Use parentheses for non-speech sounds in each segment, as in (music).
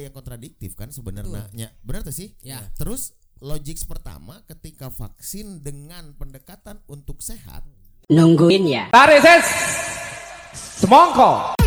yang kontradiktif kan sebenarnya. Ya, Benar tuh sih? Ya. Terus logik pertama ketika vaksin dengan pendekatan untuk sehat Nungguin ya. Tarik ses. Semongko.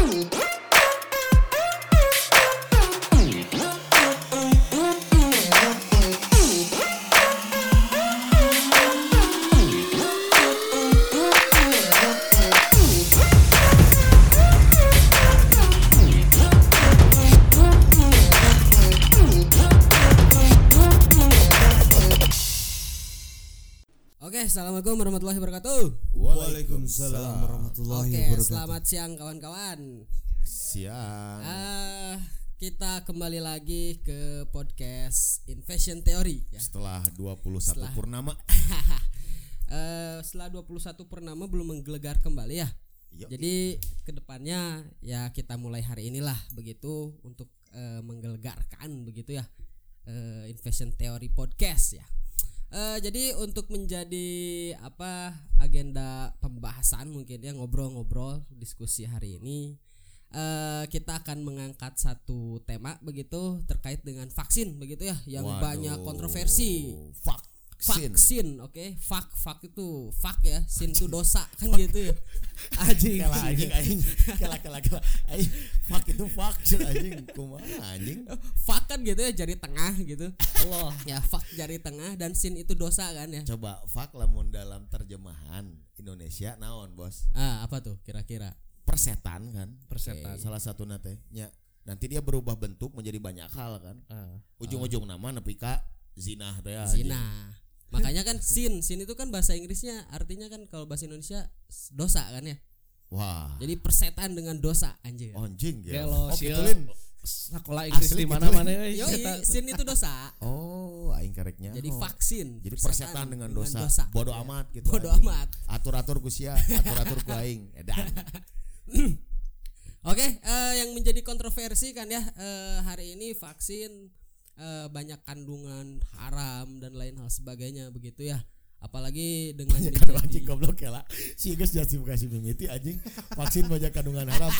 Assalamualaikum warahmatullahi wabarakatuh. Waalaikumsalam warahmatullahi Oke, wabarakatuh. selamat siang kawan-kawan. siang. Eh, kita kembali lagi ke podcast Invasion Theory ya. Setelah 21 Setelah- purnama. (laughs) Eh, setelah 21 purnama belum menggelegar kembali ya. Yoi. Jadi ke depannya ya kita mulai hari inilah begitu untuk eh, menggelegarkan begitu ya eh, Invasion Theory podcast ya. Eh, jadi untuk menjadi apa agenda pembahasan mungkin ya ngobrol-ngobrol diskusi hari ini eh, kita akan mengangkat satu tema begitu terkait dengan vaksin begitu ya yang Waduh, banyak kontroversi Vaksin. vaksin oke fak fak itu fak ya sin itu dosa kan gitu ya anjing Kela anjing anjing. Kela kela kela. Anjing. Fuck itu vaksin anjing. Kumaha anjing? fak kan gitu ya jari tengah gitu Allah ya fak jari tengah dan sin itu dosa kan ya Coba fuck lamun dalam terjemahan Indonesia naon, Bos? ah apa tuh kira-kira Persetan kan? Persetan. Salah satu nate nya. Nanti dia berubah bentuk menjadi banyak hal kan. Ujung-ujung nama nepi ka zina teh zina makanya kan sin sin itu kan bahasa Inggrisnya artinya kan kalau bahasa Indonesia dosa kan ya Wah. jadi persetan dengan dosa anjir Anjing ya. Kalau Oh, sia gituin. sekolah Inggris Asli di gitu. mana-mana Eta- sin itu dosa Oh, aing kareknya. jadi vaksin Jadi persetan dengan dosa. Bodoh Ya. amat gitu. bodoh anjing. amat Atur-atur ku sia, (laughs) atur-atur ku aing. Edan. (laughs) Oke, eh, yang menjadi kontroversi kan ya eh, hari ini vaksin eh, banyak kandungan haram dan lain hal sebagainya begitu ya. Apalagi dengan Banyak kandungan anjing goblok ya lah. Si guys justifikasi mimiti anjing. Vaksin banyak kandungan haram. (laughs)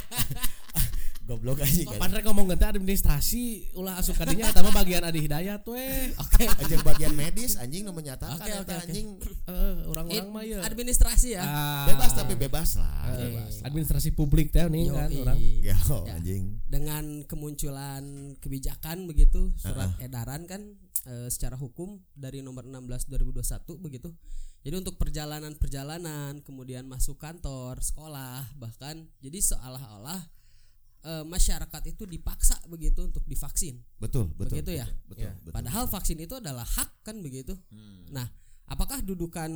goblok anjing. Kok Padahal ngomong ganti administrasi ulah asup kadinya eta mah bagian Adi Hidayat we. Oke, (laughs) Anjing bagian medis anjing nu menyatakan oke, oke. anjing Heeh, orang-orang mah ya. administrasi ya. Ah, bebas tapi bebas lah. eh, Bebas. administrasi publik teh nih kan Yoi. orang. Gelo Ya. anjing. Dengan kemunculan kebijakan begitu surat edaran kan eh, secara hukum dari nomor 16 2021 begitu. Jadi untuk perjalanan-perjalanan, kemudian masuk kantor, sekolah, bahkan jadi seolah-olah eh, masyarakat itu dipaksa begitu untuk divaksin. Betul, betul. Begitu ya? Betul, Ya. betul. Padahal vaksin itu adalah hak kan begitu. Nah, apakah dudukan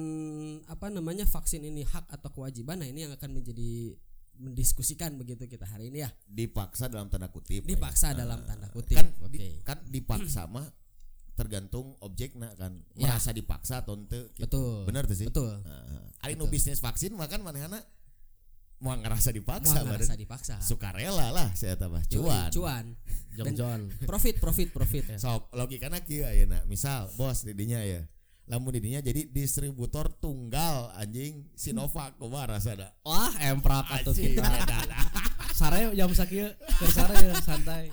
apa namanya vaksin ini hak atau kewajiban? Nah, ini yang akan menjadi mendiskusikan begitu kita hari ini ya. dipaksa dalam tanda kutip. Dipaksa Nah, dalam tanda kutip. Kan Oke. di- kan dipaksa mah tergantung objeknya kan. Ya. Merasa dipaksa atau ente gitu. Betul. Benar tuh sih. Betul. Nah, Ari nu bisnis vaksin makan manehna mau ngerasa dipaksa Mau ngerasa dipaksa. Sukarela lah saya tambah cuan. Cuan. Jong John. (laughs) Profit, profit, profit. Sok logikana kieu ayeuna. Misal bos didinya ya. Lamun didinya jadi distributor tunggal anjing Sinovac kumaha rasana. Wah, emprak atuh Anjing, kita. edan. (laughs) Sare jam sakieu keur sare ya santai.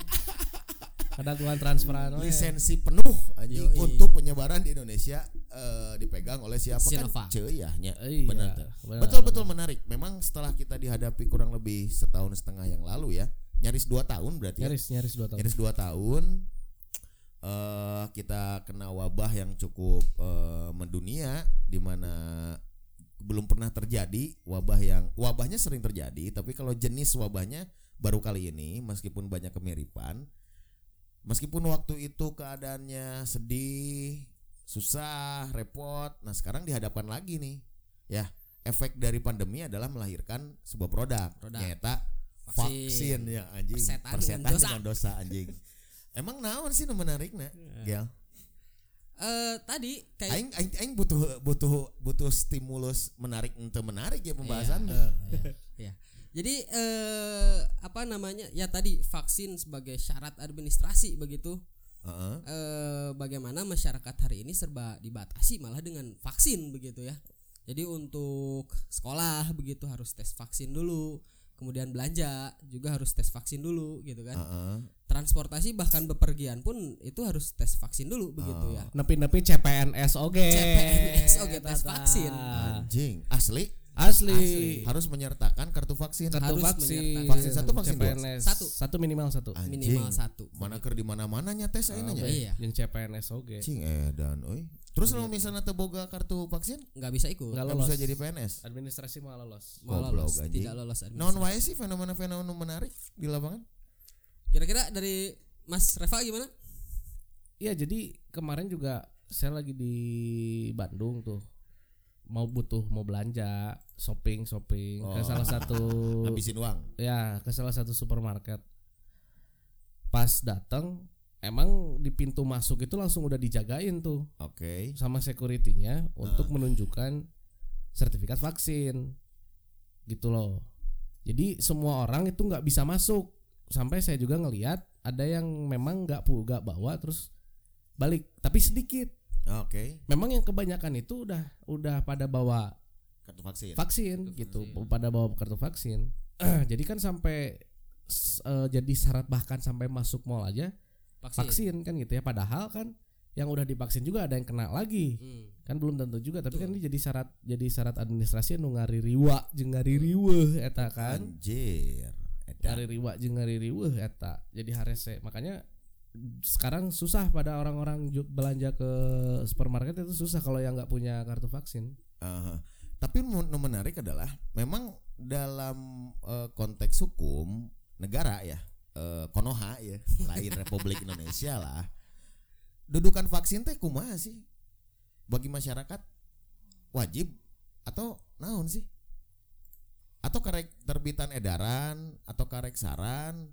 Kadang tuan transferan lisensi penuh anjing Yoi. untuk penyebaran di Indonesia eh, dipegang oleh siapa Sinovac. kan Ceu ya nya. Iya, benar betul betul menarik memang setelah kita dihadapi kurang lebih setahun setengah yang lalu ya nyaris dua tahun berarti ya. Nyaris nyaris dua tahun. nyaris dua tahun eh kita kena wabah yang cukup eh, mendunia di mana belum pernah terjadi wabah yang wabahnya sering terjadi tapi kalau jenis wabahnya baru kali ini meskipun banyak kemiripan meskipun waktu itu keadaannya sedih susah repot nah sekarang dihadapkan lagi nih ya efek dari pandemi adalah melahirkan sebuah produk, Produk. nyata Vaksin. vaksin, ya anjing Persetan persetan, dengan dosa. dengan dosa anjing (laughs) emang naon sih nu menarik nah Gel Eh tadi kayak aing, aing aing butuh butuh butuh stimulus menarik untuk menarik ya pembahasan ya. Jadi eh apa namanya? Ya tadi vaksin sebagai syarat administrasi begitu. Heeh. eh, bagaimana masyarakat hari ini serba dibatasi malah dengan vaksin begitu ya. Jadi untuk sekolah begitu harus tes vaksin dulu. kemudian belanja juga harus tes vaksin dulu gitu kan Heeh. transportasi bahkan bepergian pun itu harus tes vaksin dulu begitu ya nepi-nepi CPNS oge CPNS oge, tes Tata. vaksin. Anjing, asli asli, Asli. harus menyertakan kartu vaksin. kartu Harus vaksin menyertakan. Vaksin satu, vaksin dua? Satu. satu minimal satu Anjing. minimal satu Mana ker di mana-mana nya tes ayeuna nya. iya. yang CPNS oge Cing edan euy. Terus kalau misalnya teu boga kartu vaksin, nggak bisa ikut Nggak bisa jadi PNS. administrasi malah lolos mau Goblok, lolos tidak lolos Non wae sih fenomena-fenomena menarik di lapangan. kira-kira dari Mas Reva gimana Iya jadi kemarin juga saya lagi di Bandung tuh mau butuh mau belanja shopping shopping ke Oh. salah satu (laughs) Habisin uang. ya ke salah satu supermarket. Pas datang emang di pintu masuk itu langsung udah dijagain tuh. Oke. sama securitynya untuk menunjukkan sertifikat vaksin. Gitu loh. Jadi semua orang itu nggak bisa masuk. Sampai saya juga ngelihat ada yang memang nggak nggak bawa terus balik. Tapi sedikit Oke. memang yang kebanyakan itu udah udah pada bawa Kartu vaksin. vaksin gitu pada bawa kartu vaksin (clears throat) jadi kan sampai eh, jadi syarat bahkan sampai masuk mall aja vaksin, vaksin kan gitu ya padahal kan yang udah divaksin juga ada yang kena lagi Hmm. kan belum tentu juga tapi kan ini jadi syarat jadi syarat administrasi nu ngaririwa jeung ngaririweuh eta kan Anjir. Edan. ngaririwa jeung ngaririweuh eta jadi harese makanya sekarang susah pada orang-orang belanja ke supermarket itu susah kalau yang nggak punya kartu vaksin Aha. Tapi nu menarik adalah memang dalam eh, konteks hukum negara ya, eh, Konoha ya, (laughs) lain Republik Indonesia lah. Dudukan vaksin teh kumaha sih? Bagi masyarakat wajib atau naon sih? Atau karek terbitan edaran atau karek saran?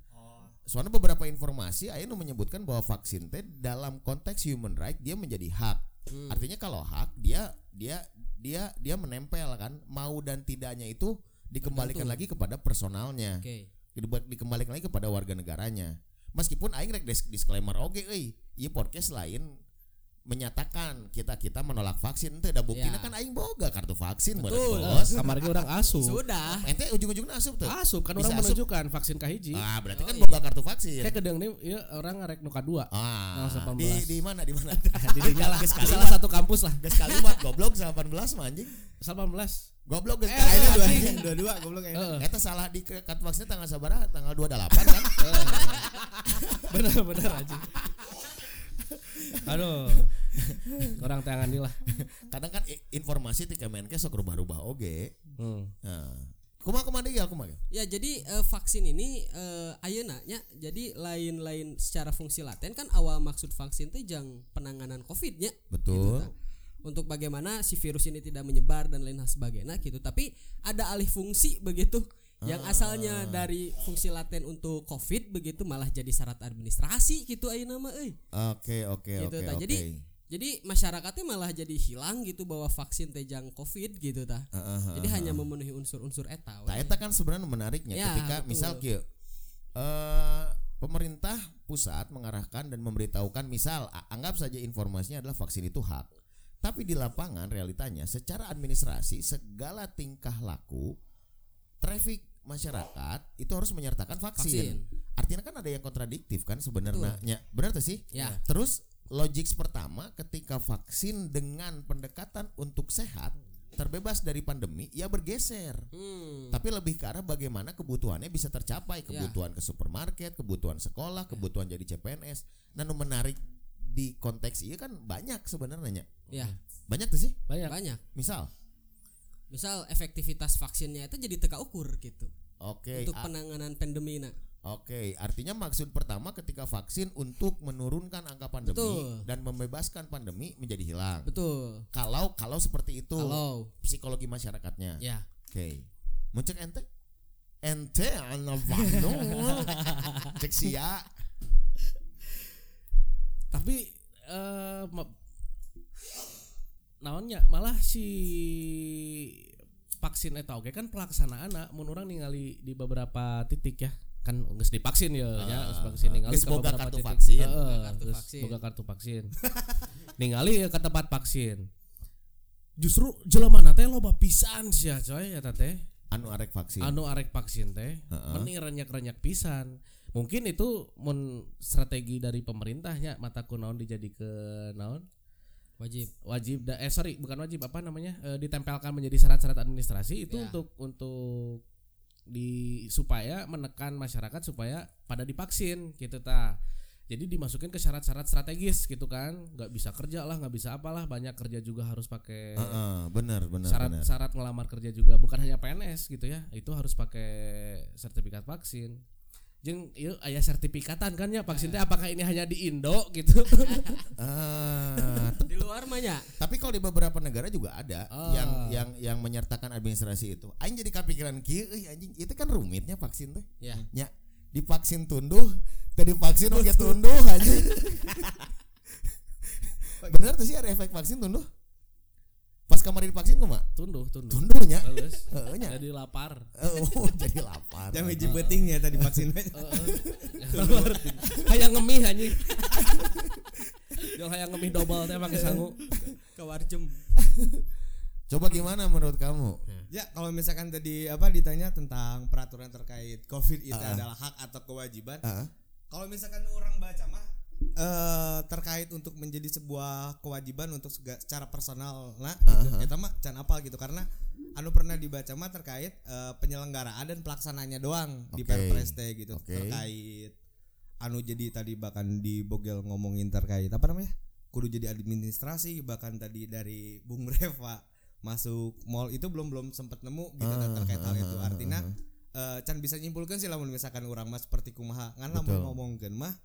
Soalnya beberapa informasi nu menyebutkan bahwa vaksin teh dalam konteks human right dia menjadi hak. Hmm. Artinya kalau hak dia dia dia dia menempel kan mau dan tidaknya itu dikembalikan Tergantung. lagi kepada personalnya. Diba- Dikembalikan lagi kepada warga negaranya. Meskipun aing rek dis- disclaimer oke euy, ieu podcast lain menyatakan kita kita menolak vaksin teh da buktina Ya. kan aing boga kartu vaksin Betul. bos. kamarnya orang asup Sudah. Ente ujung-ujungnya asup tuh. asup kan Bisa orang asup. menunjukkan vaksin kahiji Ah, berarti Oh, kan iya. boga kartu vaksin. kayak kedeng nih ya orang ngarek nuka dua Ah, Tanggal di 18. di mana di mana? (laughs) di dinya lah salah satu kampus lah Geus kalimat goblok 18 mah anjing. 18 Goblok geus Eh, kalimat dua- anjing. (laughs) dua-dua goblok ya. Heeh. Eta salah di kartu vaksinnya tanggal sabaraha? Tanggal 28 kan? bener bener aja aduh (laughs) orang tangan lah (laughs) Kadang kan informasi ti Kemenkes sok rubah-rubah oge. hmm. Nah, kumaha kumaha deui ya kumaha? Ya jadi eh, vaksin ini eh, ayeuna nya jadi lain-lain secara fungsi laten kan awal maksud vaksin teh jang penanganan Covid-nya. Betul. Gitu. Untuk bagaimana si virus ini tidak menyebar dan lain hal sebagainya gitu. Tapi ada alih fungsi begitu yang Ah. asalnya dari fungsi laten untuk Covid begitu malah jadi syarat administrasi gitu ayeuna mah euy. Oke, oke, Gitu, oke. Jadi jadi masyarakatnya malah jadi hilang gitu bahwa vaksin teh jang Covid gitu tah. Heeh, Jadi hanya memenuhi unsur-unsur eta. We. eta kan sebenarnya menariknya Ya, ketika betul. misal eh pemerintah pusat mengarahkan dan memberitahukan misal anggap saja informasinya adalah vaksin itu hak. Tapi di lapangan realitanya secara administrasi segala tingkah laku traffic masyarakat itu harus menyertakan vaksin. Vaksin. Artinya kan ada yang kontradiktif kan sebenarnya. Ya, Benar tuh sih? Ya. Terus logik pertama ketika vaksin dengan pendekatan untuk sehat terbebas dari pandemi ya bergeser. Hmm. Tapi lebih ke arah bagaimana kebutuhannya bisa tercapai, Ya. kebutuhan ke supermarket, kebutuhan sekolah, kebutuhan jadi CPNS. Nah, menarik di konteks ini kan banyak sebenarnya. Ya, Banyak tuh sih. banyak banyak. Misal, Misal efektivitas vaksinnya itu jadi teka ukur gitu oke, untuk a- penanganan pandemi nah. Oke. Artinya maksud pertama ketika vaksin untuk menurunkan angka pandemi Betul. dan membebaskan pandemi menjadi hilang. Betul. Kalau kalau seperti itu Kalau psikologi masyarakatnya. ya Oke. Cek ente? Ente anak (laughs) cek sia. tapi eh ma- naonnya malah si vaksin eta oge kan pelaksanaan mun urang ningali di beberapa titik ya kan geus divaksin ya nya Ah, geus vaksin ningali geus ke boga kartu titik. vaksin. Boga kartu vaksin. boga kartu vaksin (laughs) ningali ya ke tempat vaksin justru jelema teh loba pisan sia coy eta teh anu arek vaksin anu arek vaksin teh Heeh. mending renyak-renyak pisan mungkin itu mun strategi dari pemerintahnya mata kunaon dijadikan naon wajib wajib da, eh sorry bukan wajib apa namanya eh, ditempelkan menjadi syarat-syarat administrasi itu Ya. untuk untuk di supaya menekan masyarakat supaya pada divaksin gitu ta. Jadi dimasukin ke syarat-syarat strategis gitu kan. Nggak bisa kerja lah nggak bisa apalah. Banyak kerja juga harus pakai Heeh, bener bener bener syarat-syarat ngelamar kerja juga. Bukan hanya PNS gitu ya. Itu harus pakai sertifikat vaksin jeng yuk ayah sertifikatan kan ya vaksin teh apakah ini hanya di Indo (laughs) gitu? (laughs) Ah, di luar mah nya tapi kalau di beberapa negara juga ada Ah. yang yang yang menyertakan administrasi itu. Aing jadi kepikiran kieu euy anjing itu kan rumitnya vaksin teh. Ya. Nya divaksin tunduh tadi vaksin oke tunduh anjing. (laughs) Bener tuh sih ada efek vaksin tunduh pas kemarin divaksin kumaha tunduh tunduh. Tunduhnya. Heeh, (laughs) nya. jadi lapar. Oh (laughs) jadi lapar. Jam hiji penting ya tadi vaksin. (laughs) kayak ngemih anjing. Jol hayang ngemih double teh pakai sangu. Ke warjem coba gimana menurut kamu? Ya kalau misalkan tadi apa ditanya tentang peraturan terkait COVID itu Ah. adalah hak atau kewajiban. Ah, Kalau misalkan orang baca mah eh terkait untuk menjadi sebuah kewajiban untuk secara personal nah gitu. Aha. Eta mah can apal gitu karena anu pernah dibaca mah terkait eh, penyelenggaraan dan pelaksananya doang di Oke. Perpres teh gitu Oke. terkait anu jadi tadi bahkan di Bogel ngomongin terkait apa namanya kudu jadi administrasi bahkan tadi dari Bung (laughs) Reva masuk mall itu belum belum sempat nemu gitu Ah, terkait hal ah, itu ah, artinya eh can bisa nyimpulkan sih lamun misalkan orang mah seperti kumaha ngan lamun ngomongkeun mah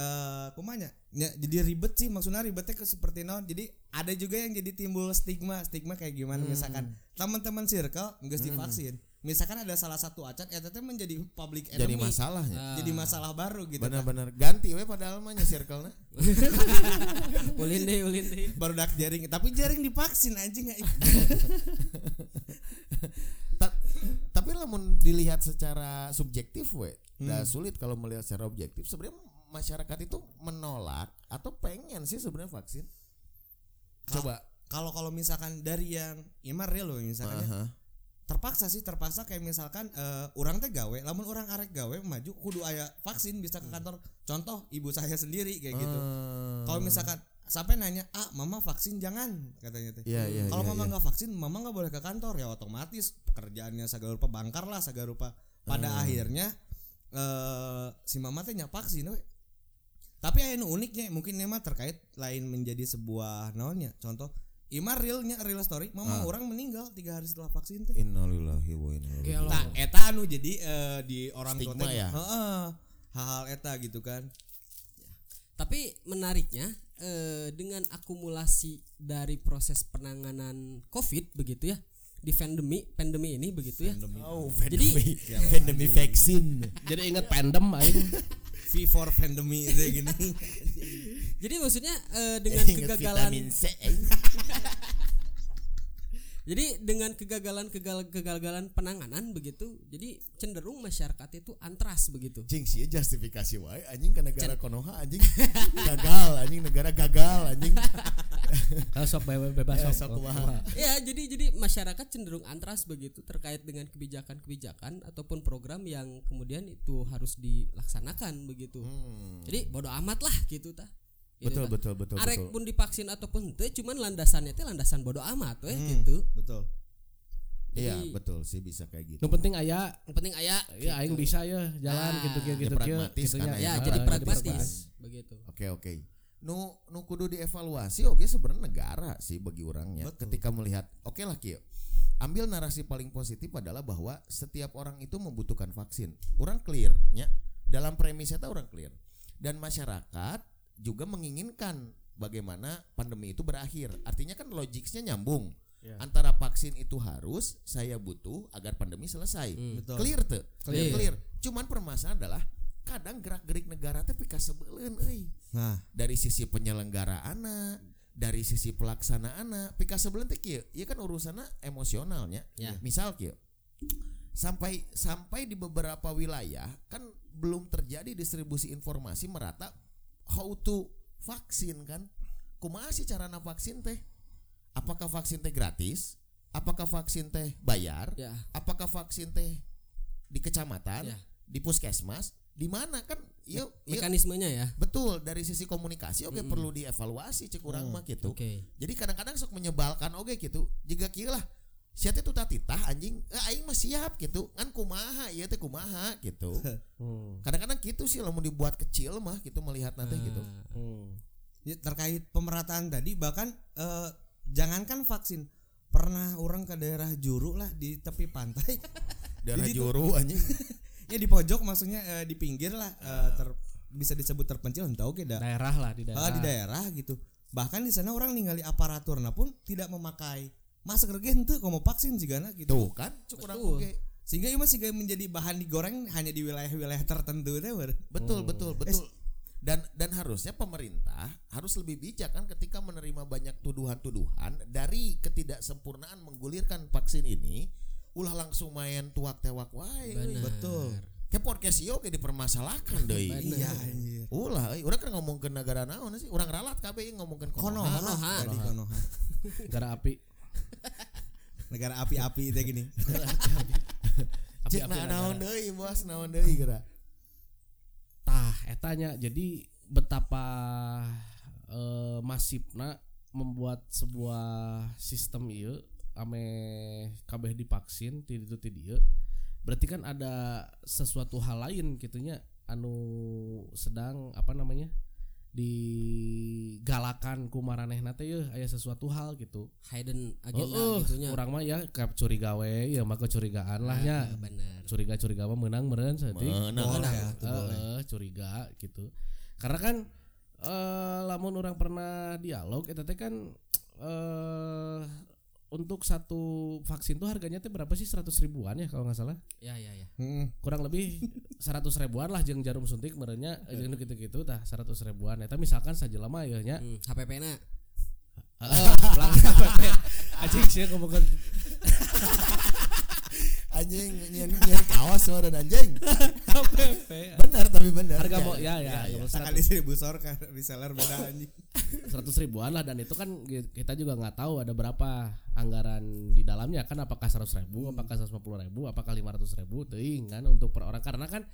eh kumanya ya, jadi ribet sih maksudnya ribetnya ke seperti non jadi ada juga yang jadi timbul stigma stigma kayak gimana Hmm. misalkan teman-teman circle nggak divaksin. Misalkan ada salah satu acan eta teh menjadi public jadi enemy. masalahnya Ah. jadi masalah baru gitu kan. benar-benar. Ganti we padahal mah nya circle-na (laughs) ulin deh ulin deh. Baru dak jaring tapi jaring divaksin anjing nggak Ta- tapi lamun dilihat secara subjektif we Hmm. sulit kalau melihat secara objektif. Sebenarnya masyarakat itu menolak atau pengen sih sebenarnya vaksin coba kalau kalau misalkan dari yang imar real loh misalkan ya, Aha. terpaksa sih terpaksa kayak misalkan eh, orang teh gawe lamun orang arek gawe maju kudu aya vaksin bisa ke kantor contoh ibu saya sendiri kayak gitu Hmm. kalau misalkan sampai nanya ah mama vaksin jangan katanya teh Iya, iya, kalau iya, mama iya. nggak vaksin mama nggak boleh ke kantor ya otomatis pekerjaannya segala rupa bangkar lah segala rupa pada Hmm. akhirnya eh si mama teh vaksin we. Tapi aya nu uniknya mungkin ini mah terkait lain menjadi sebuah naonnya contoh Imar realnya real story mama Ah. orang meninggal tiga hari setelah vaksin teh Innalillahi wa inna ilaihi Nah, eta anu jadi eh, di orang tua ya? heeh, hal-hal eta gitu kan. Tapi menariknya eh, dengan akumulasi dari proses penanganan COVID begitu ya di pandemi pandemi ini begitu ya. Oh, Jadi- pandemi, pandemi vaksin. jadi inget pandem aing V for pandemi itu gini. (laughs) Jadi maksudnya eh, (laughs) dengan kegagalan vitamin C. (laughs) Jadi dengan kegagalan kegal- kegagalan penanganan begitu, jadi cenderung masyarakat itu antras begitu. Cing sih justifikasi wae anjing ke negara konoha anjing gagal anjing negara gagal anjing. (laughs) Ah, sok be- bebas Eh, sok sok. Ya, jadi jadi masyarakat cenderung antras begitu terkait dengan kebijakan-kebijakan ataupun program yang kemudian itu harus dilaksanakan begitu. Hmm. Jadi bodoh amat lah gitu tah. Gitu Betul tah. betul betul Arek betul. pun divaksin ataupun teu cuman landasannya teh landasan bodoh amat we Hmm. gitu. Betul. Iya, betul sih bisa kayak gitu. nu penting aya Yang penting aya ya aing bisa ya jalan Ah, gitu gitu ya gitu pragmatis gitunya. kan, Ya, Ah, jadi jadi pragmatis begitu. Oke oke. Nu nu kudu dievaluasi oke sebenarnya negara sih bagi orangnya Betul. ketika melihat oke lah Kio. Ambil narasi paling positif adalah bahwa setiap orang itu membutuhkan vaksin. Orang clear nya. Dalam premisnya itu orang clear. Dan masyarakat juga menginginkan bagaimana pandemi itu berakhir. Artinya kan logiknya nyambung. Ya. Antara vaksin itu harus, saya butuh agar pandemi selesai. Hmm. Betul. Clear tuh. Clear. Clear. Cuman permasalahan adalah kadang gerak-gerik negara teh pika sebeuleun euy. Nah, dari sisi penyelenggaraan dari sisi pelaksanaan pika sebelum teh kieu. Ieu kan urusannya emosionalnya. Ya. misal kieu sampai sampai di beberapa wilayah kan belum terjadi distribusi informasi merata how to vaksin kan. Kumaha sih carana vaksin teh? Apakah vaksin teh gratis? Apakah vaksin teh bayar? Ya. apakah vaksin teh di kecamatan? Ya. di puskesmas di mana? Kan iya iya, Mekanismenya ya. betul dari sisi komunikasi oke perlu dievaluasi cek urang mah gitu. Oke. jadi kadang-kadang sok menyebalkan oke gitu. Jika kieu lah siat itu tatitah anjing eh, aing mah siap gitu. Kan kumaha iya teh kumaha gitu. (laughs) Hmm. kadang-kadang gitu sih mau dibuat kecil mah gitu melihat nanti gitu. Nah, Hmm. Ya, terkait pemerataan tadi bahkan eh, jangankan vaksin pernah orang ke daerah juru lah di tepi pantai. (laughs) Daerah juru anjing (laughs) ya di pojok maksudnya eh, di pinggir lah eh, ter- bisa disebut terpencil entah oke dah Daerah lah di daerah. Ah, di daerah. gitu. Bahkan di sana orang ningali aparaturna pun tidak memakai masker ge henteu komo vaksin jigana gitu. Tuh kan? Cukup oke. Sehingga itu masih kayak menjadi bahan digoreng hanya di wilayah-wilayah tertentu deh ber. betul betul betul. Dan dan harusnya pemerintah harus lebih bijak kan ketika menerima banyak tuduhan-tuduhan dari ketidaksempurnaan menggulirkan vaksin ini ulah langsung main tuak tewak wae betul. ke podcast ieu ge dipermasalahkan deui Bener. iya anjir. Ulah euy urang kan ngomong ke negara naon sih? Urang ralat kabeh ngomongkeun konoha konoha Konoha. konoha. Negara api. (laughs) negara api-api itu gini. (laughs) Cek na naon deui bos naon deui geura. Tah etanya. Jadi betapa eh, masifna membuat sebuah sistem ieu ame kabeh divaksin ti ditu ti dieu berarti kan ada sesuatu hal lain gitunya anu sedang apa namanya digalakan ku maranehna teh yeuh aya sesuatu hal gitu hidden agenda Heeh, gitunya. urang mah ya ka curiga we ya mah kecurigaan lah nya Ah, benar. curiga-curiga mah menang meureun saeutik Menang. boleh ya, boleh Heeh, curiga gitu karena kan eh lamun orang pernah dialog eta teh kan eh untuk satu vaksin tuh harganya teh berapa sih 100 ribuan ya kalau nggak salah Ya ya ya. Hmm. kurang lebih (laughs) 100 ribuan lah jeung jarum suntik merenya jeung gitu-gitu tah 100 ribuan eta misalkan saja lama ya nya Hmm, HPP na. heeh (laughs) pelanggan (laughs) PP anjing sih ngomongkeun anjing nyen nyen kaos mah dan anjing. HPP benar tapi benar. Harga mau ya ya, ya, ya, sekali distributor kan reseller beda anjing. Seratus ribuan lah dan itu kan kita juga nggak tahu ada berapa anggaran di dalamnya. Kan apakah seratus ribu apakah seratus ribu apakah lima ratus ribu teuing kan untuk per orang. Karena kan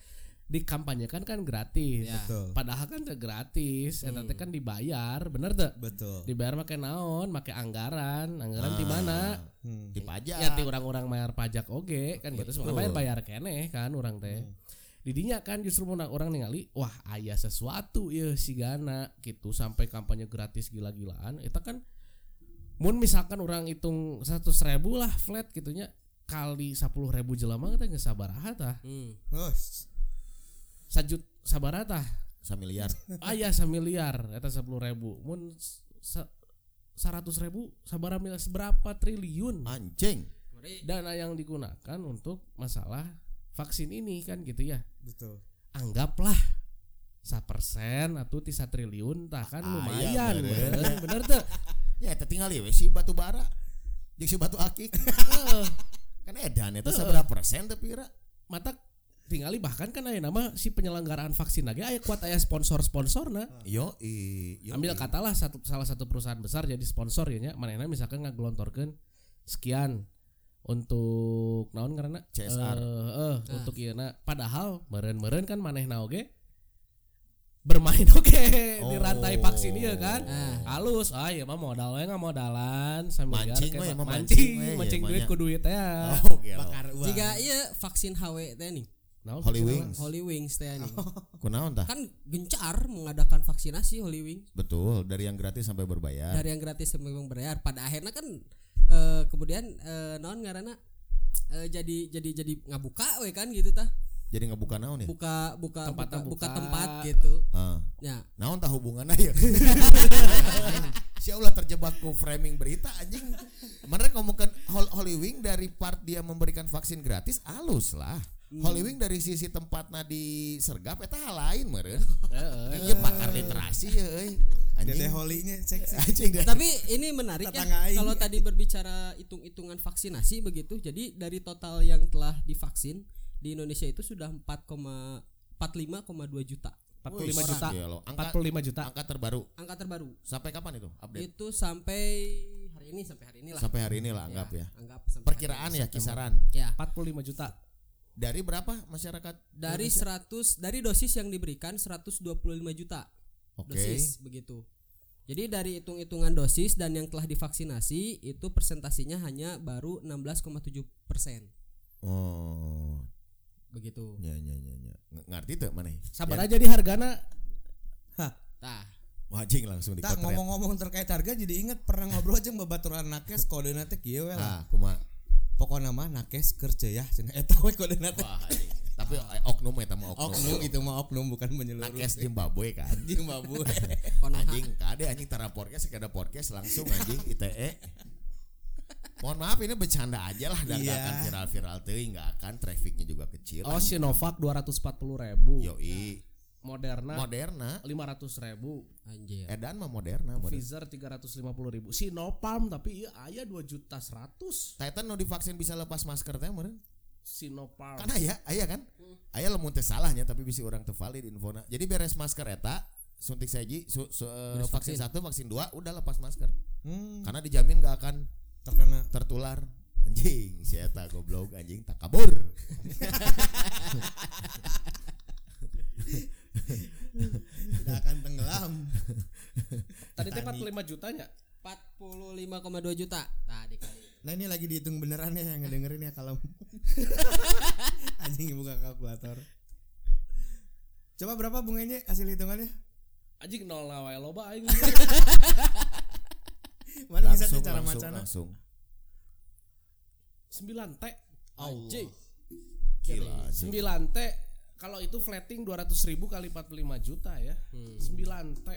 dikampanyekan kan gratis. Ya. betul. Padahal kan teu gratis. Eta teh kan dibayar bener tuh betul. Dibayar pakai naon pakai anggaran. Anggaran di Ah, mana? Hmm. dipajak ya ti orang-orang bayar pajak oge kan gitu. Betul. sebenarnya bayar keneh kan orang teh. Didinya kan justru mau orang ningali wah aya sesuatu ya si Gana gitu. Sampai kampanye gratis gila-gilaan. Itu kan mun misalkan orang hitung seratus ribu lah flat gitunya kali sepuluh ribu jelema kita nggak sabar tah. Hmm. Oh, sajut sabar tah samiliar ayah samiliar. Eta sepuluh ribu. Mun seratus ribu sabar mil seberapa triliun? Anjing. Dana yang digunakan untuk masalah vaksin ini kan gitu ya? Betul. Anggaplah sa persen atau tisa triliun tah kan Ah, lumayan. iya, bener. bener, bener tuh ya tinggal ya we si batu bara. Jeung si batu akik. Kan edan itu seberapa persen tapi kira mata tinggali bahkan kan aya nama si penyelenggaraan vaksin lagi aya kuat aya sponsor sponsor nah yo i yo ambil i. katalah satu salah satu perusahaan besar jadi sponsor ya manehna misalkan ngagelontorkeun sekian untuk naon karena CSR. eh untuk ieu padahal meureun-meureun kan manehna oge? Bermain (laughs) oke di rantai vaksin ieu kan? Ah. halus ah ya mah modal we modalan sambil Mancing biar we, kayak mah mancing mancing mancing duit ku duit ya (laughs) oh uang. Jika iya vaksin HW teh nih, Naon Holy Wings. Holy Wings teh nih. (laughs) kunaon tah Kan gencar mengadakan vaksinasi Holy Wings betul dari yang gratis sampai berbayar dari yang gratis sampai berbayar. Pada akhirnya kan eh, kemudian eh, non ngaranna eh, jadi jadi jadi ngabuka we kan gitu tah. jadi ngebuka naon ya Buka buka Tempatnya buka, buka buka. tempat gitu. Ah. Ya. naon tah hubungannya ya (laughs) si Allah terjebak ku framing berita anjing mereka ngomongkan Hol- Holy Wing dari part dia memberikan vaksin gratis alus lah Holy Wing dari sisi tempatnya di Sergap eta hal lain meureun (laughs) Heeh. iya pakar literasi ya anjing holinya seksi. (laughs) Tapi ini menarik ya kalau tadi berbicara hitung-hitungan vaksinasi begitu. Jadi dari total yang telah divaksin di Indonesia itu sudah 4,45,2 juta 45 Wih, juta gelo. angka 45 juta angka terbaru angka terbaru. sampai kapan itu update Itu sampai hari ini sampai hari ini lah. sampai hari ini lah anggap ya. Anggap sampai Perkiraan ya kisaran Ya. 45 juta. Dari berapa masyarakat? Dari Indonesia? 100 dari dosis yang diberikan 125 juta Oke. dosis begitu. Jadi dari hitung-hitungan dosis dan yang telah divaksinasi itu presentasinya hanya baru 16,7 persen Oh, begitu. nya nya nya. Ng- Ngerti tuh mana? Sabar Ya. aja di hargana. Nah, Wajing langsung Tak dikotret. ngomong-ngomong terkait harga jadi inget pernah ngobrol aja babaturan nakes kode nate kieu we lah. Ah, kuma. Pokoknya mah nakes kerja ya cenah eta we kode nate. Tapi eh, oknum eta mah oknum. Oknum itu mah oknum bukan menyeluruh. Nakes Zimbabwe kan. Zimbabwe. (laughs) Anjing kade anjing tara podcast sekada podcast langsung anjing ITE. Mohon maaf ini bercanda aja lah dan Iya. gak akan viral-viral teuing nggak akan trafficnya juga kecil. Oh Sinovac 240 ribu. Yoi. Moderna Moderna 500 ribu. anjir. Edan mah Moderna. Pfizer 350 ribu. Sinopharm tapi iya aya 2 juta 100. Titan no divaksin bisa lepas masker teh meureun. Sinopharm. Kan aya, aya kan? Aya lamun teh salahnya tapi bisa orang teu valid infona. Jadi beres masker eta suntik saji su, su- eh, Beres vaksin vaksin. satu vaksin dua udah lepas masker Hmm, karena dijamin gak akan terkena tertular anjing si eta goblok anjing tak kabur (laughs) 5 jutanya 45,2 juta. Tadi kali. Nah ini lagi dihitung beneran ya yang ngedengerin ya kalau (laughs) anjing buka kalkulator. Coba berapa bunganya hasil hitungannya? Anjing nol wae loba aing. (laughs) Mana bisa tuh cara macana? langsung. 9 T. Anjing. Gila 9 T kalau itu flatting 200 ribu kali 45 juta ya. Hmm. 9 T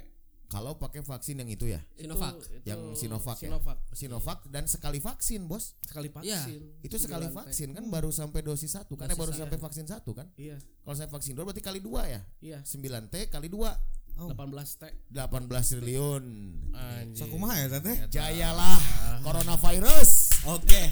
kalau pakai vaksin yang itu ya Sinovac. Itu- itu Yang Sinovac ya? Sinovac. Sinovac dan sekali vaksin bos Sekali Iya. vaksin. itu sekali 9 T. vaksin kan baru sampai dosis satu kan ya Dosis baru satu. sampai vaksin satu kan Iya, kalau saya vaksin dua berarti kali dua ya iya. 9 T kali dua Oh. 18 T. 18 triliun. Sakumaha ya tete? jayalah coronavirus Oke. (laughs)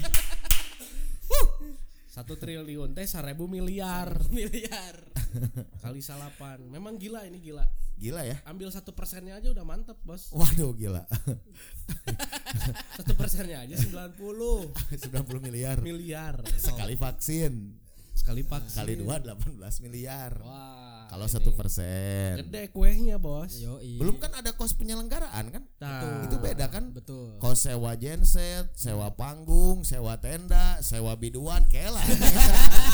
Satu triliun teh 1000 miliar Miliar. (laughs) kali salapan. Memang gila ini gila. Gila ya. Ambil satu persennya aja udah mantep bos. waduh gila. (laughs) Satu persennya aja 90 90 (laughs) miliar. Miliar. Sekali vaksin. Sekali vaksin. kali dua 18 miliar. Wah. kalau satu persen. gede kuehnya bos. Yo, belum kan ada kos penyelenggaraan kan? Nah, itu beda kan? Betul. kos sewa genset sewa panggung sewa tenda sewa biduan kela (laughs)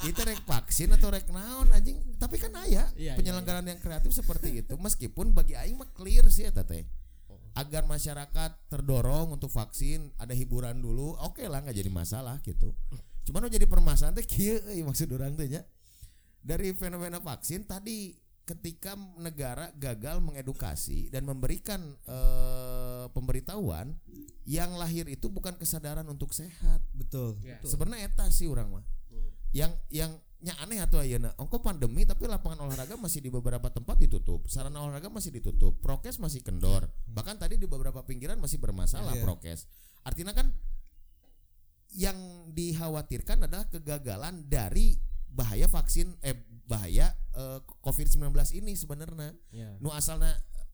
kita rek vaksin atau rek naon anjing? Tapi kan aya Iya, penyelenggaraan yang kreatif seperti itu. Meskipun bagi aing mah clear sih ya teh. Agar masyarakat terdorong untuk vaksin ada hiburan dulu oke lah nggak jadi masalah gitu. Cuman jadi permasalahan teh euy, maksud orang teh dari fenomena vaksin tadi ketika negara gagal mengedukasi dan memberikan eh, pemberitahuan yang lahir itu bukan kesadaran untuk sehat. Betul. Ya. sebenarnya eta sih orang mah yang yang nya aneh atau ayeuna. Ongko pandemi tapi lapangan olahraga masih di beberapa tempat ditutup. Sarana olahraga masih ditutup. Prokes masih kendor. Bahkan tadi di beberapa pinggiran masih bermasalah Iya. prokes. Artinya kan yang dikhawatirkan adalah kegagalan dari bahaya vaksin eh bahaya eh, COVID-19 ini sebenarnya. Ya. nu asalna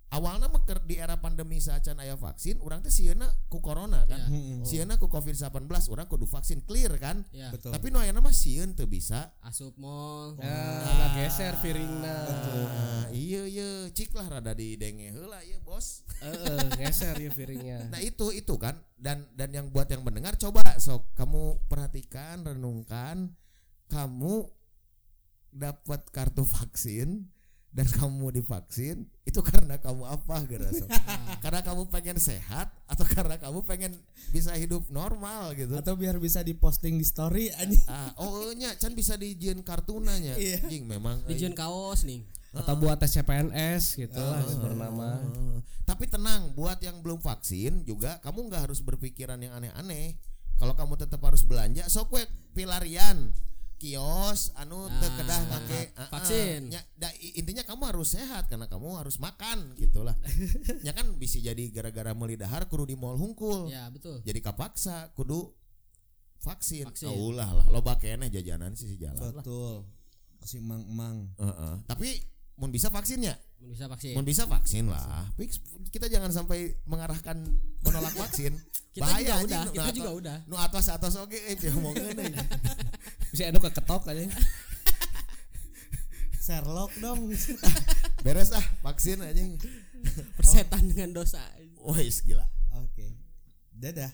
awalnya mah keur di era pandemi saacan aya vaksin urang teh sieuna ku corona kan. Mm-mm. sieuna ku COVID-19 urang kudu vaksin clear kan Ya. Betul. tapi nu ayeuna mah sieun teu bisa Asup mall. Ya, udah geser piringna. Ah, iya iya cik lah rada di denge heula ya bos Heeh, geser ya piringnya. (laughs) nah itu itu kan dan dan yang buat yang mendengar coba sok kamu perhatikan renungkan kamu dapat kartu vaksin dan kamu divaksin itu karena kamu apa gara sok (laughs) karena kamu pengen sehat atau karena kamu pengen bisa hidup normal gitu Atau biar bisa diposting di story anjing. ah oh nya can bisa dijieun kartunanya Iya. jing memang Dijen kaos nih. Atau buat tes CPNS gitu lah Ah. bernama. Eh, Tapi tenang, buat yang belum vaksin juga kamu nggak harus berpikiran yang aneh-aneh. Kalau kamu tetap harus belanja, sok we pilarian kios anu teu Nah, kedah make ah, ah, vaksin. nya, da- intinya kamu harus sehat karena kamu harus makan gitulah. (laughs) ya kan bisa jadi gara-gara meuli dahar kudu di mall hungkul. Ya, betul. Jadi kapaksa kudu vaksin. Vaksin. Oh, ulah lah, loba keneh jajanan sih si jalan lah. Betul. Si mang-mang. Heeh. Tapi mun bisa vaksinnya bisa vaksin. Mun bisa vaksin lah. Fix, kita jangan sampai mengarahkan menolak vaksin. (laughs) Kita Bahaya juga anjing, udah, kita juga udah. Nu atas atas oke eh ngomongin (laughs) euy. Bisa anu keketok aja. (laughs) Sherlock dong. Beres ah vaksin anjing. Persetan dengan dosa. Wah, gila. Oke. Dadah.